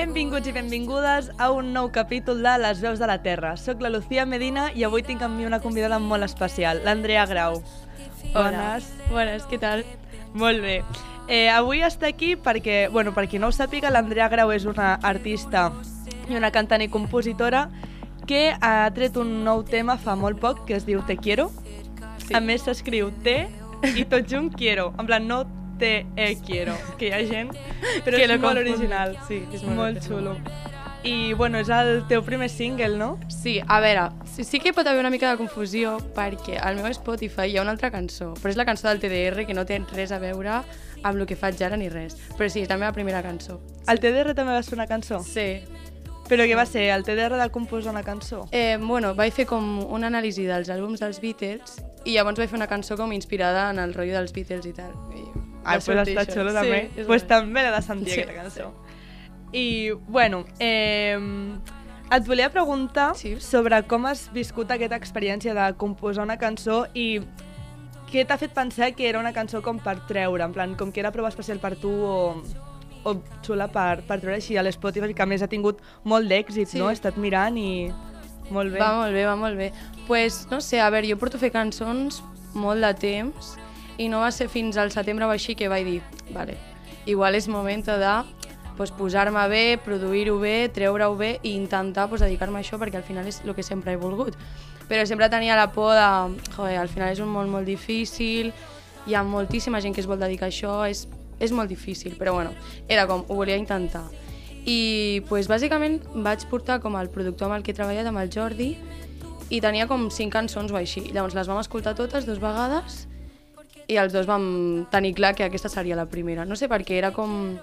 Benvinguts i benvingudes a un nou capítol de Les veus de la Terra. Soc la Lucía Medina i avui tinc amb mi una convidada molt especial, l'Andrea Grau. Bones. Buenas, ¿qué tal? Molt bé. Eh, avui està aquí perquè, bueno, per qui no ho sàpiga, l'Andrea Grau és una artista i una cantant i compositora que ha tret un nou tema fa molt poc que es diu Te Quiero. Sí. A més s'escriu Te i tot junt Quiero. En plan, no Te e Quiero, que hi ha gent, però Que és molt confon. original. Sí, és molt molt xulo. I, bueno, és el teu primer single, no? Sí, a veure, sí, sí que pot haver una mica de confusió perquè al meu Spotify hi ha una altra cançó, però és la cançó del TDR que no té res a veure amb el que faig ara ni res. Però sí, és la meva primera cançó. El TDR també va ser una cançó? Sí. Però què va ser? El TDR de composar una cançó? Eh, bueno, vaig fer com una anàlisi dels àlbums dels Beatles i llavors vaig fer una cançó com inspirada en el rotllo dels Beatles i tal. I Ai, pues està xulo Sí, també. és pues també l'he de sentir, Sí, aquesta cançó. I, bueno, eh, et volia preguntar Sí. sobre com has viscut aquesta experiència de composar una cançó i què t'ha fet pensar que era una cançó com per treure, en plan, com que era prou especial per tu o, o xula per, per treure així a l'Spotify, que a més ha tingut molt d'èxit, Sí. no? He estat mirant i molt bé. Va molt bé, va molt bé. pues, no sé, a veure, jo porto fer cançons molt de temps i no va ser fins al setembre o així que vaig dir, vale, igual és moment de pues, posar-me bé, produir-ho bé, treure-ho bé i intentar pues, dedicar-me a això perquè al final és el que sempre he volgut. Però sempre tenia la por de, joder, al final és un món molt difícil, hi ha moltíssima gent que es vol dedicar a això, és, és molt difícil, però bueno, era com, ho volia intentar. I pues, bàsicament vaig portar com el productor amb el que he treballat, amb el Jordi, i tenia com cinc cançons o així. Llavors les vam escoltar totes dues vegades i els dos vam tenir clar que aquesta seria la primera. No sé per què, era com...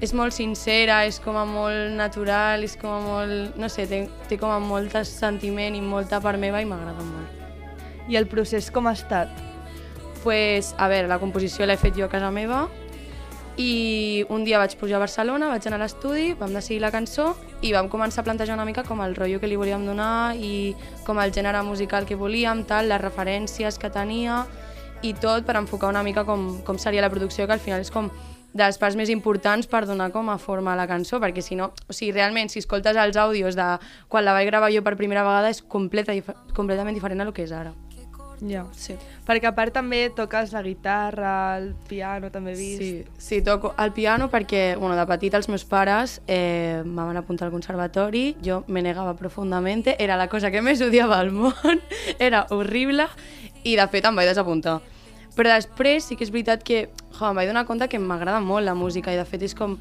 És molt sincera, és com a molt natural, és com a molt... No sé, té, té com a molt sentiment i molta part meva i m'agrada molt. I el procés com ha estat? pues, a veure, la composició l'he fet jo a casa meva i un dia vaig pujar a Barcelona, vaig anar a l'estudi, vam decidir la cançó i vam començar a plantejar una mica com el rotllo que li volíem donar i com el gènere musical que volíem, tal, les referències que tenia i tot per enfocar una mica com, com seria la producció, que al final és com de les parts més importants per donar com a forma a la cançó, perquè si no, o sigui, realment, si escoltes els àudios de quan la vaig gravar jo per primera vegada és completa, dif completament diferent a lo que és ara. Ja. Sí. Perquè a part també toques la guitarra, el piano, també he vist. Sí, sí, toco el piano perquè, bueno, de petit els meus pares eh, me van apuntar al conservatori, jo me negava profundament, era la cosa que més odiava al món, era horrible, i de fet em vaig desapuntar. Però després sí que és veritat que jo, em vaig donar compte que m'agrada molt la música i de fet és com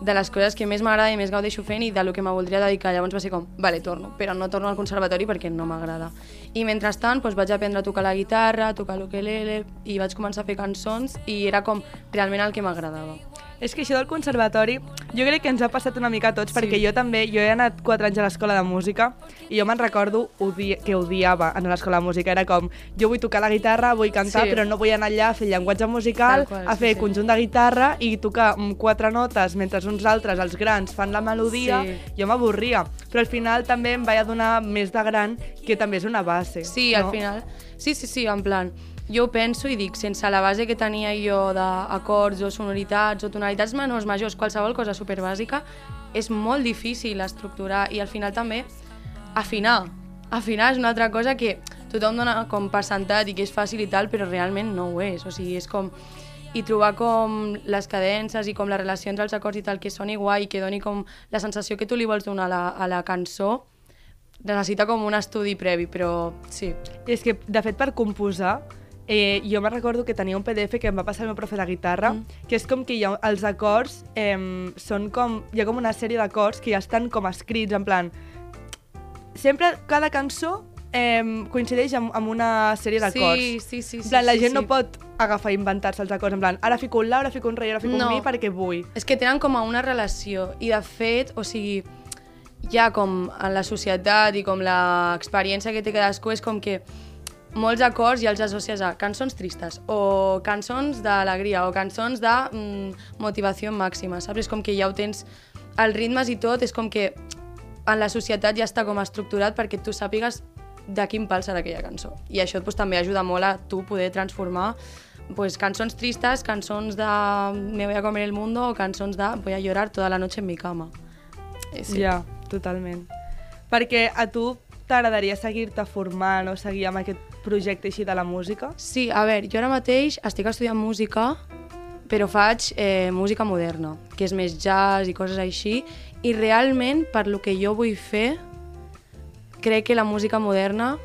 de les coses que més m'agrada i més gaudeixo fent i de lo que me voldria dedicar. Llavors va ser com, vale, torno, però no torno al conservatori perquè no m'agrada. I mentrestant doncs, vaig aprendre a tocar la guitarra, a tocar l'ukelele i vaig començar a fer cançons i era com realment el que m'agradava. És que això del conservatori, jo crec que ens ha passat una mica a tots, Sí. perquè jo també, jo he anat 4 anys a l'escola de música i jo me'n recordo odi que odiava anar a l'escola de música. Era com, jo vull tocar la guitarra, vull cantar, Sí. però no vull anar allà a fer llenguatge musical, Tal qual, a fer sí. conjunt de guitarra i tocar mm, quatre notes mentre uns altres, els grans, fan la melodia. Sí. Jo m'avorria. Però al final també em vaig adonar més de gran que també és una base. Sí, no? al final... Sí, sí, sí, en plan, jo penso i dic, sense la base que tenia jo d'acords o sonoritats o tonalitats menors, majors, qualsevol cosa superbàsica, és molt difícil estructurar i al final també afinar. Afinar és una altra cosa que tothom dona com per sentat i que és fàcil i tal, però realment no ho és. O sigui, és com i trobar com les cadences i com la relació entre els acords i tal que soni guai, que doni com la sensació que tu li vols donar a la, a la cançó, necessita com un estudi previ, però sí. És que, de fet, per composar, eh, jo me recordo que tenia un PDF que em va passar el meu profe de guitarra, mm. que és com que hi ha, els acords eh, són com... Hi ha com una sèrie d'acords que ja estan com escrits, en plan... Sempre, cada cançó eh, coincideix amb, amb una sèrie d'acords. Sí, sí, sí. En plan, la sí, gent sí. no pot agafar i inventar-se els acords, en plan, ara fico un la, ara fico un re, ara fico No. un mi perquè vull. És que tenen com una relació i de fet, o sigui, ja com en la societat i com l'experiència que té cadascú és com que molts acords ja els associes a cançons tristes o cançons d'alegria o cançons de mm, motivació màxima, saps? És com que ja ho tens, els ritmes i tot, és com que en la societat ja està com estructurat perquè tu sàpigues de quin pal serà aquella cançó. I això pues, també ajuda molt a tu poder transformar pues, cançons tristes, cançons de me voy a comer el mundo o cançons de voy a llorar toda la noche en mi cama. Eh, Sí. Ja, totalment. Perquè a tu t'agradaria seguir-te formant o seguir amb aquest projecte així de la música? Sí, a veure, jo ara mateix estic estudiant música, però faig eh, música moderna, que és més jazz i coses així, i realment, per lo que jo vull fer, crec que la música moderna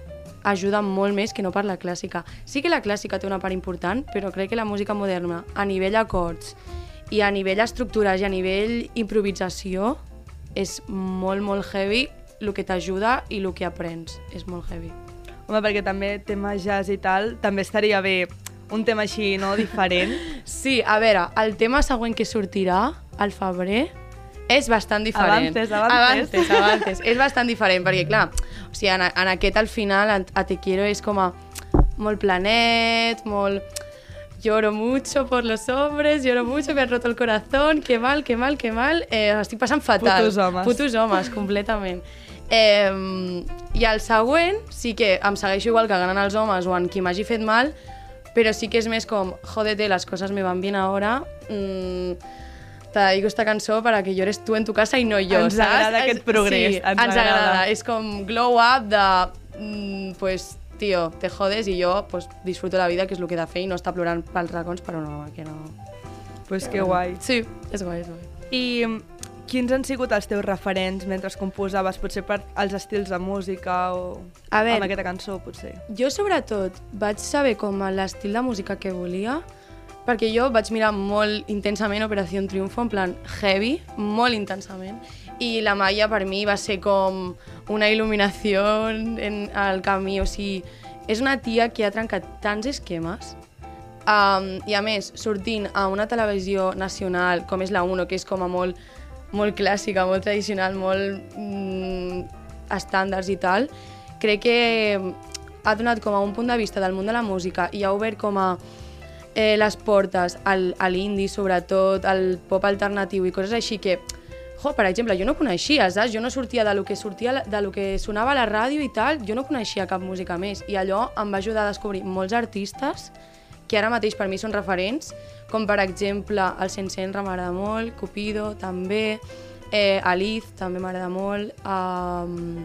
ajuda molt més que no per la clàssica. Sí que la clàssica té una part important, però crec que la música moderna, a nivell acords i a nivell estructures i a nivell improvisació, és molt, molt heavy el que t'ajuda i el que aprens. És molt heavy. Home, perquè també tema jazz i tal, també estaria bé un tema així, no?, diferent. Sí, a veure, el tema següent que sortirà, al febrer, és bastant diferent. Avances, avances. Avances, avances. és bastant diferent, perquè clar, o sigui, en, en aquest al final, a Te quiero és com a molt planet, molt... Lloro mucho por los hombres, lloro mucho, me han roto el corazón, que mal, que mal, que mal. Eh, estic passant fatal. Putos homes. Putos homes, completament. Eh, I el següent, sí que em segueixo igual que ganant els homes o en qui m'hagi fet mal, però sí que és més com, jódete, las cosas me van bien ahora, mm, te dedico esta cançó para que llores tu en tu casa i no jo, Ens saps? agrada aquest progrés, sí, ens ens, agrada. agrada. És com glow up de, mm, pues, tío, te jodes i jo pues, disfruto la vida, que és el que he de fer, i no estar plorant pels racons per un home, que no... pues que guai. Sí, és guai, és guai. I mm, quins han sigut els teus referents mentre composaves? Potser per als estils de música o A veure. amb aquesta cançó, potser. Jo, sobretot, vaig saber com l'estil de música que volia, perquè jo vaig mirar molt intensament Operació Triunfo, en plan heavy, molt intensament, i la Maia per mi va ser com una il·luminació en el camí, o sigui, és una tia que ha trencat tants esquemes, um, i a més, sortint a una televisió nacional, com és la 1, que és com a molt, molt clàssica, molt tradicional, molt mm, estàndards i tal, crec que ha donat com a un punt de vista del món de la música i ha obert com a eh, les portes al, a l'indie, sobretot, al pop alternatiu i coses així que, jo, per exemple, jo no coneixia, saps? Jo no sortia de lo que sortia, de lo que sonava a la ràdio i tal, jo no coneixia cap música més. I allò em va ajudar a descobrir molts artistes que ara mateix per mi són referents, com per exemple el Sensenra m'agrada molt, Cupido també, eh, Aliz també m'agrada molt, um,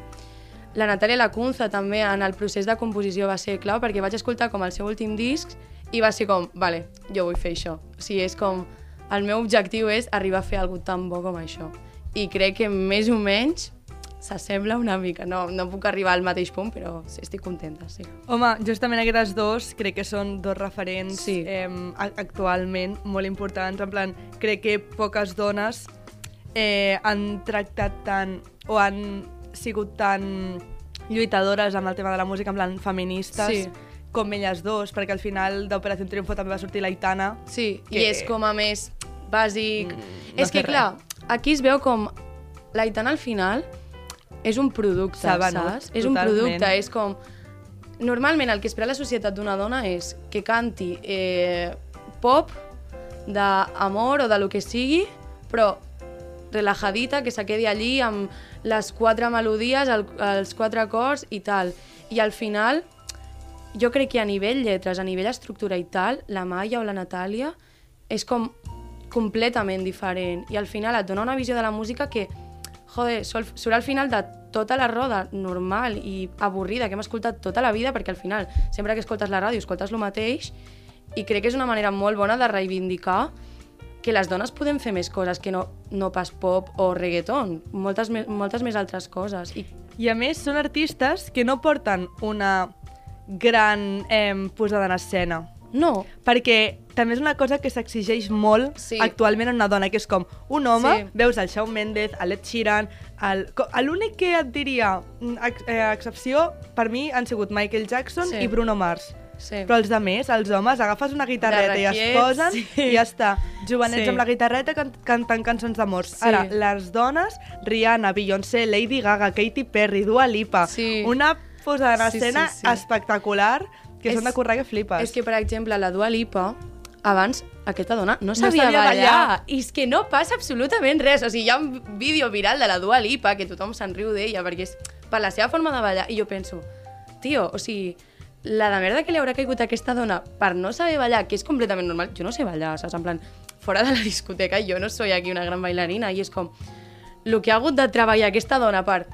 la Natàlia Lacunza també en el procés de composició va ser clau perquè vaig escoltar com el seu últim disc i va ser com, vale, jo vull fer això. O sigui, és com, el meu objectiu és arribar a fer alguna tan bo com això. I crec que més o menys s'assembla una mica. No, no puc arribar al mateix punt, però sí, estic contenta, sí. Home, justament aquestes dos crec que són dos referents Sí. eh, actualment molt importants. En plan, crec que poques dones eh, han tractat tant o han sigut tan lluitadores amb el tema de la música, en plan feministes, Sí. com elles dos, perquè al final d'Operació Triunfo també va sortir l'Aitana. Sí, Que- i és com a més bàsic. Mm, no és que, fer clar, aquí es veu com l'Aitana al final és un producte, saps? És un totalment. producte, és com... Normalment el que espera la societat d'una dona és que canti eh, pop d'amor o de lo que sigui, però relajadita, que se quedi allí amb les quatre melodies, el, els quatre acords i tal. I al final, jo crec que a nivell lletres, a nivell estructura i tal, la Maia o la Natàlia és com completament diferent i al final et dona una visió de la música que, joder, sol, surt al final de tota la roda normal i avorrida que hem escoltat tota la vida, perquè al final, sempre que escoltes la ràdio, escoltes el mateix, i crec que és una manera molt bona de reivindicar que les dones podem fer més coses que no, no pas pop o reggaeton, moltes, me- moltes més altres coses. I I a més són artistes que no porten una gran eh, posada en escena. no, Perquè també és una cosa que s'exigeix molt Sí. actualment en una dona, que és com un home, Sí. veus el Shawn Mendes, el Ed Sheeran, l'únic que et diria mm, ex, eh, excepció per mi han sigut Michael Jackson Sí. i Bruno Mars. Sí. però els de més, els homes, agafes una guitarreta i es posen sí. i ja està. Jovenets Sí. amb la guitarreta can cantant cançons d'amor. Sí. Ara, les dones, Rihanna, Beyoncé, Lady Gaga, Katy Perry, Dua Lipa, Sí. una posada en Sí, escena sí, sí. espectacular que És- són de currar que flipes. És que, per exemple, la Dua Lipa, abans aquesta dona no sabia, sabia ballar. ballar. I és que no passa absolutament res. O sigui, hi ha un vídeo viral de la Dua Lipa que tothom se'n riu d'ella perquè és per la seva forma de ballar. I jo penso, tio, o sigui, la de merda que li haurà caigut a aquesta dona per no saber ballar, que és completament normal. Jo no sé ballar, saps? En plan, fora de la discoteca, jo no soy aquí una gran bailarina i és com el que ha hagut de treballar aquesta dona per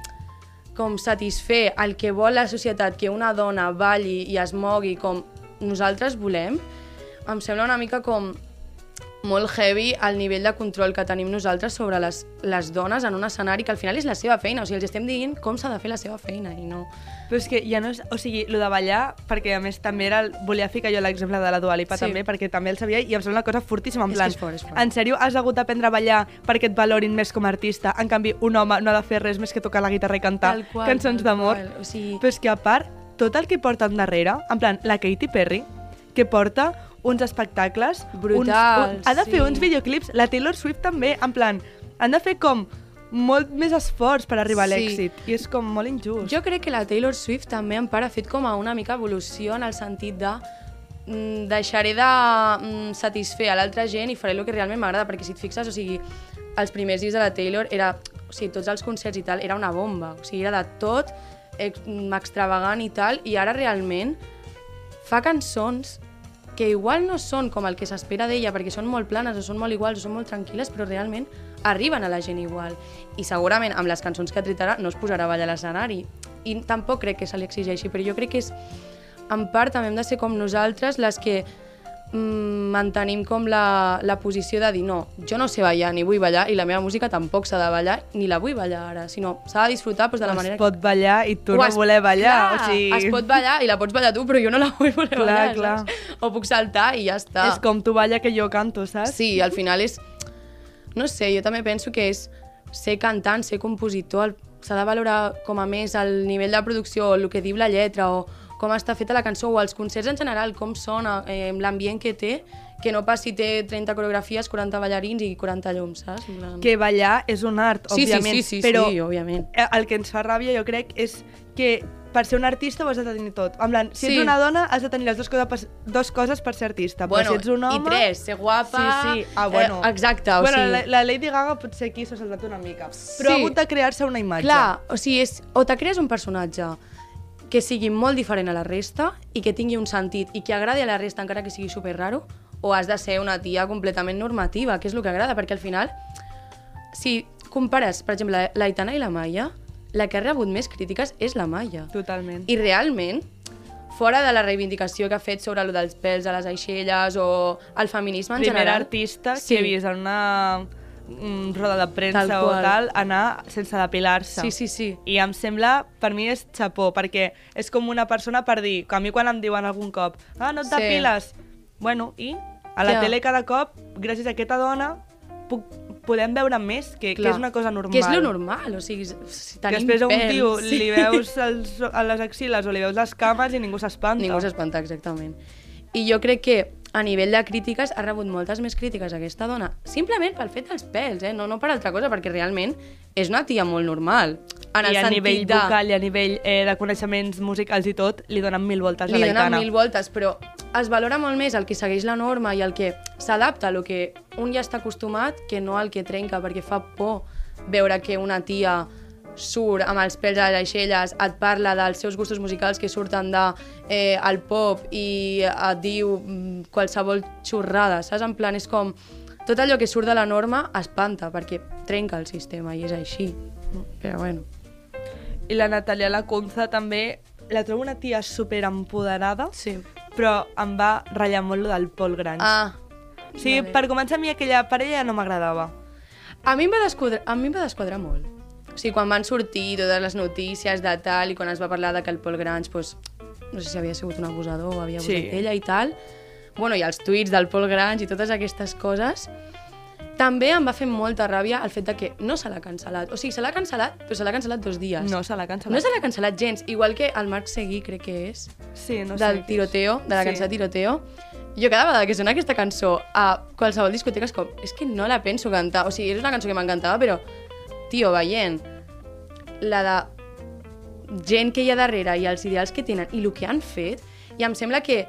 com satisfer el que vol la societat, que una dona balli i es mogui com nosaltres volem, em sembla una mica com molt heavy el nivell de control que tenim nosaltres sobre les, les dones en un escenari que al final és la seva feina, o sigui, els estem dient com s'ha de fer la seva feina i no... Però és que ja no és... O sigui, lo de ballar, perquè a més també era... El, volia ficar jo l'exemple de la Dua Lipa Sí. també, perquè també el sabia i em sembla una cosa fortíssima, en És que plan... és fort, és fort. En sèrio, has hagut d'aprendre a ballar perquè et valorin més com a artista. En canvi, un home no ha de fer res més que tocar la guitarra i cantar qual, cançons d'amor. O sigui- Però és que a part, tot el que porten darrere, en plan, la Katy Perry, que porta uns espectacles... Brutals, uns, un, ha de fer sí. uns videoclips. La Taylor Swift també, en plan, han de fer com molt més esforç per arribar a Sí. l'èxit. I és com molt injust. Jo crec que la Taylor Swift també en part ha fet com a una mica evolució en el sentit de mm, deixaré de mm, satisfer a l'altra gent i faré el que realment m'agrada, perquè si et fixes, o sigui, els primers dies de la Taylor era, o sigui, tots els concerts i tal, era una bomba, o sigui, era de tot, ex mm, extravagant i tal, i ara realment fa cançons que igual no són com el que s'espera d'ella, perquè són molt planes o són molt iguals o són molt tranquil·les, però realment arriben a la gent igual. I segurament amb les cançons que ara no es posarà a ballar a l'escenari. I tampoc crec que se li exigeixi, però jo crec que és, en part també hem de ser com nosaltres les que mantenim com la, la posició de dir no, jo no sé ballar ni vull ballar i la meva música tampoc s'ha de ballar ni la vull ballar ara, sinó s'ha de disfrutar doncs, de la es manera pot ballar i tu o no es- voler ballar. Clar, o sigui... es pot ballar i la pots ballar tu, però jo no la vull voler Clar, ballar, clar. saps? O puc saltar i ja està. És com tu balla que jo canto, saps? Sí, al final és... No sé, jo també penso que és ser cantant, ser compositor, s'ha de valorar com a més el nivell de producció, el que diu la lletra, o com està feta la cançó, o els concerts en general, com sona, eh, l'ambient que té, que no passi té 30 coreografies, 40 ballarins i 40 llums, saps? Plan- Que ballar és un art, sí, òbviament. sí, sí, sí, però sí, òbviament. eh, el que ens fa ràbia, jo crec, és que per ser un artista ho has de tenir tot. En plan, si Sí. ets una dona, has de tenir les dues coses per, dos coses per ser artista. Bueno, però si ets un home... i tres, ser guapa... Sí, sí. Ah, bueno. Eh, exacte, o bueno, sigui... la, la Lady Gaga potser aquí s'ha saltat una mica. Però Sí. ha hagut de crear-se una imatge. Clar, o sigui, és, o te crees un personatge que sigui molt diferent a la resta i que tingui un sentit i que agradi a la resta encara que sigui super raro, o has de ser una tia completament normativa, que és el que agrada, perquè al final, si compares, per exemple, l'Aitana i la Maia, la que ha rebut més crítiques és la Maia. Totalment. I realment, fora de la reivindicació que ha fet sobre lo dels pèls a les aixelles o el feminisme en Primera general... artista Sí. que he vist en una mm, roda de premsa Tal o tal, anar sense depilar-se. Sí, sí, sí. I em sembla, per mi és xapó, perquè és com una persona per dir, que a mi quan em diuen algun cop, ah, no et Sí. depiles, bueno, i a la Ja. tele cada cop, gràcies a aquesta dona, puc, podem veure més, que, que és una cosa normal. Que és lo normal, o sigui, si Que tenim després a un pèls, tio sí. li veus els, a les axiles o li veus les cames i ningú s'espanta. Ningú s'espanta, exactament. I jo crec que a nivell de crítiques ha rebut moltes més crítiques aquesta dona, simplement pel fet dels pèls, eh? no, no per altra cosa, perquè realment és una tia molt normal. En el I a nivell de... vocal i a nivell eh, de coneixements musicals i tot, li donen mil voltes li a donen l'Aitana. mil voltes, però es valora molt més el que segueix la norma i el que s'adapta a lo que un ja està acostumat que no al que trenca, perquè fa por veure que una tia surt amb els pèls a les aixelles, et parla dels seus gustos musicals que surten de eh, el pop i et diu mm, qualsevol xorrada, saps? En plan, és com... Tot allò que surt de la norma espanta, perquè trenca el sistema i és així. Però bueno... I la Natalia Lacunza també la trobo una tia super empoderada, Sí. Però em va ratllar molt lo del Paul Grange. Ah, o sigui, per començar, a mi aquella parella no m'agradava. A mi em va desquadrar, a mi em va desquadrar molt. O sigui, quan van sortir totes les notícies de tal i quan es va parlar de que el Paul Grange, pues, no sé si havia sigut un abusador o havia abusat Sí. d'ella i tal, bueno, i els tuits del Paul Grange i totes aquestes coses, També em va fer molta ràbia el fet de que no se l'ha cancel·lat. O sigui, se l'ha cancel·lat, però se l'ha cancel·lat dos dies. No se l'ha cancel·lat. no se l'ha cancel·lat gens. Igual que el Marc Seguí, crec que és, Sí, no sé. del tiroteo, de la Sí. cançó de tiroteo. Jo cada vegada que sona aquesta cançó a qualsevol discoteca és com, és que no la penso cantar. O sigui, és una cançó que m'encantava, però, tio, veient la de gent que hi ha darrere i els ideals que tenen i el que han fet, i em sembla que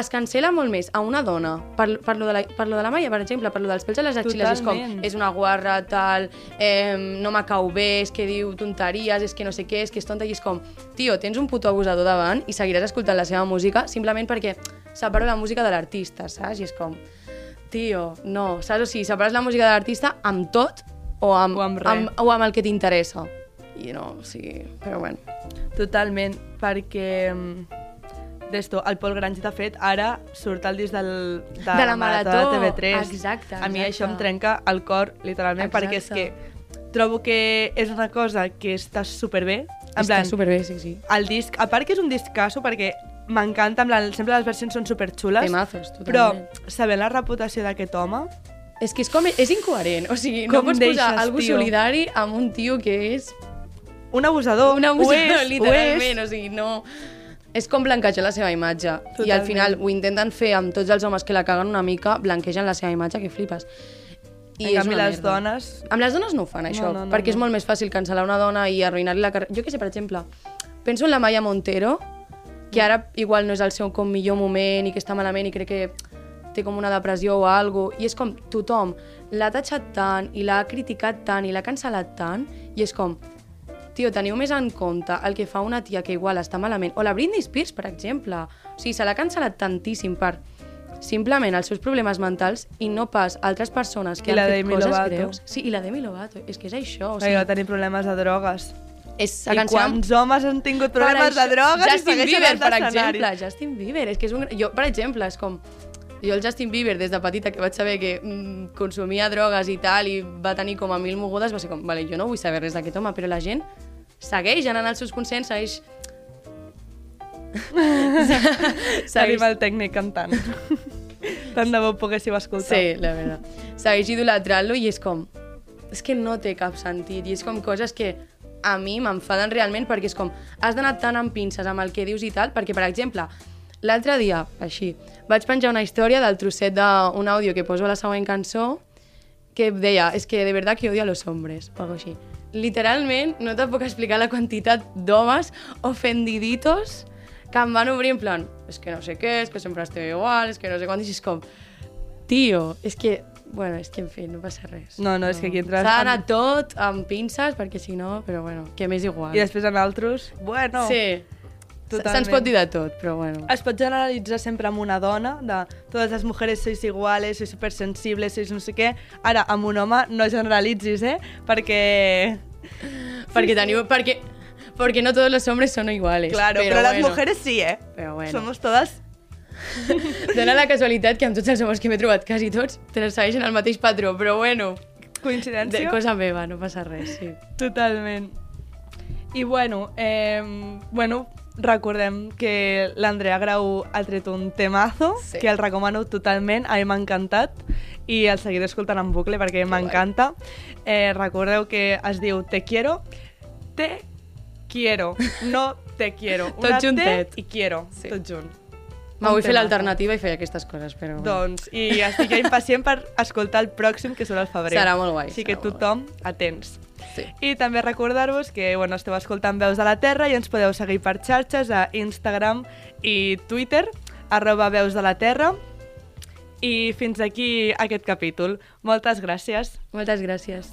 es cancela molt més a una dona per, per, lo de la, per lo de la Maia, per exemple, per lo dels pèls a les axil·les, és com, és una guarra, tal, eh, no m'ha cau bé, és que diu tonteries, és que no sé què, és que és tonta, i és com, tio, tens un puto abusador davant i seguiràs escoltant la seva música simplement perquè separo la música de l'artista, saps? I és com, tio, no, saps? O sigui, separes la música de l'artista amb tot o amb, O amb res. amb, o amb el que t'interessa. I no, o sigui, però bueno. Totalment, perquè d'esto, el Pol Grange, de fet, ara surt el disc del, de, De la Marató. de TV3. Exacte, A mi exacte. això em trenca el cor, literalment, Exacte. perquè és que trobo que és una cosa que està superbé. En Està plan, superbé, sí, sí. el disc, a part que és un discasso, perquè m'encanta, en plan, sempre les versions són superxules, Temazos, però totalment. sabent la reputació d'aquest home, És que és com... És incoherent. O sigui, no Com pots posar deixes, algú tio? solidari amb un tio que és un abusador, un abusador, ho és, literalment. ho és. O sigui, no... És com blanquejar la seva imatge. I al Totalment. final ho intenten fer amb tots els homes que la caguen una mica, blanquegen la seva imatge, que flipes. En canvi, les dones... Amb les dones no ho fan, això, no, no, perquè és no. molt més fàcil cancel·lar una dona i arruïnar-li la carrera. Jo que sé, per exemple, penso en la Maya Montero, que ara igual no és el seu com millor moment i que està malament i crec que té com una depressió o cosa, i és com tothom l'ha tatxat tant i l'ha criticat tant i l'ha cancel·lat tant, i és com, tio, teniu més en compte el que fa una tia que igual està malament, o la Britney Spears, per exemple. O sigui, se l'ha cancel·lat tantíssim per simplement els seus problemes mentals i no pas altres persones que I han fet Demi coses Lovato. greus. Sí, i la Demi Lovato. És que és això. O sigui, va tenir problemes de drogues. és I quants homes han tingut problemes de drogues i Justin segueixen Bieber, per exemple. Justin Bieber. És que és un... Jo, per exemple, és com... Jo el Justin Bieber, des de petita, que vaig saber que mm, consumia drogues i tal, i va tenir com a mil mogudes, va ser com, vale, jo no vull saber res d'aquest home, però la gent segueix anant als seus concerts, segueix... Tenim el tècnic cantant. Tant de bo poguéssiu escoltar. Sí, la veritat. Segueix idolatrant-lo i és com... És que no té cap sentit i és com coses que a mi m'enfaden realment perquè és com... Has d'anar tan amb pinces amb el que dius i tal, perquè, per exemple, l'altre dia, així, vaig penjar una història del trosset d'un àudio que poso a la següent cançó que deia, és que de verdad que odio a los hombres, o així. Literalment, no te puc explicar la quantitat d'homes ofendiditos que em van obrir en plan, és que no sé què, és que sempre estem igual, és que no sé quant, i és com, tio, és que, bueno, és que en fi, no passa res. No, no, és que aquí entres S'ha d'anar amb- tot amb pinces, perquè si no, però bueno, que m'és igual. I després en altres, bueno... Sí. Se'ns pot dir de tot, però bueno. Es pot generalitzar sempre amb una dona, de totes les mujeres sois iguales, sois supersensibles, sois no sé què. Ara, amb un home no generalitzis, eh? Perquè... perquè teniu, perquè, perquè no todos los hombres son iguales. Claro, però, les bueno. mujeres sí, eh? Però bueno. Somos todas... Dóna la casualitat que amb tots els homes que m'he trobat, quasi tots, segueixen el mateix patró, però bueno, de Coincidència? cosa meva, no passa res, sí. Totalment. I bueno, eh, bueno, recordem que l'Andrea Grau ha tret un temazo, Sí. que el recomano totalment, a mi m'ha encantat, i el seguiré escoltant en bucle perquè m'encanta. Eh, recordeu que es diu Te quiero, te quiero, no te quiero. Tot Una juntet. Te i quiero, Sí. tot junt. Me vull fer l'alternativa i fer aquestes coses, però... Doncs, i estic impacient per escoltar el pròxim, que serà el febrer. Serà molt guai, Així que tothom, atents. Sí. I també recordar-vos que bueno, esteu escoltant Veus de la Terra i ens podeu seguir per xarxes a Instagram i Twitter, arroba Veus de la Terra. I fins aquí aquest capítol. Moltes gràcies. Moltes gràcies.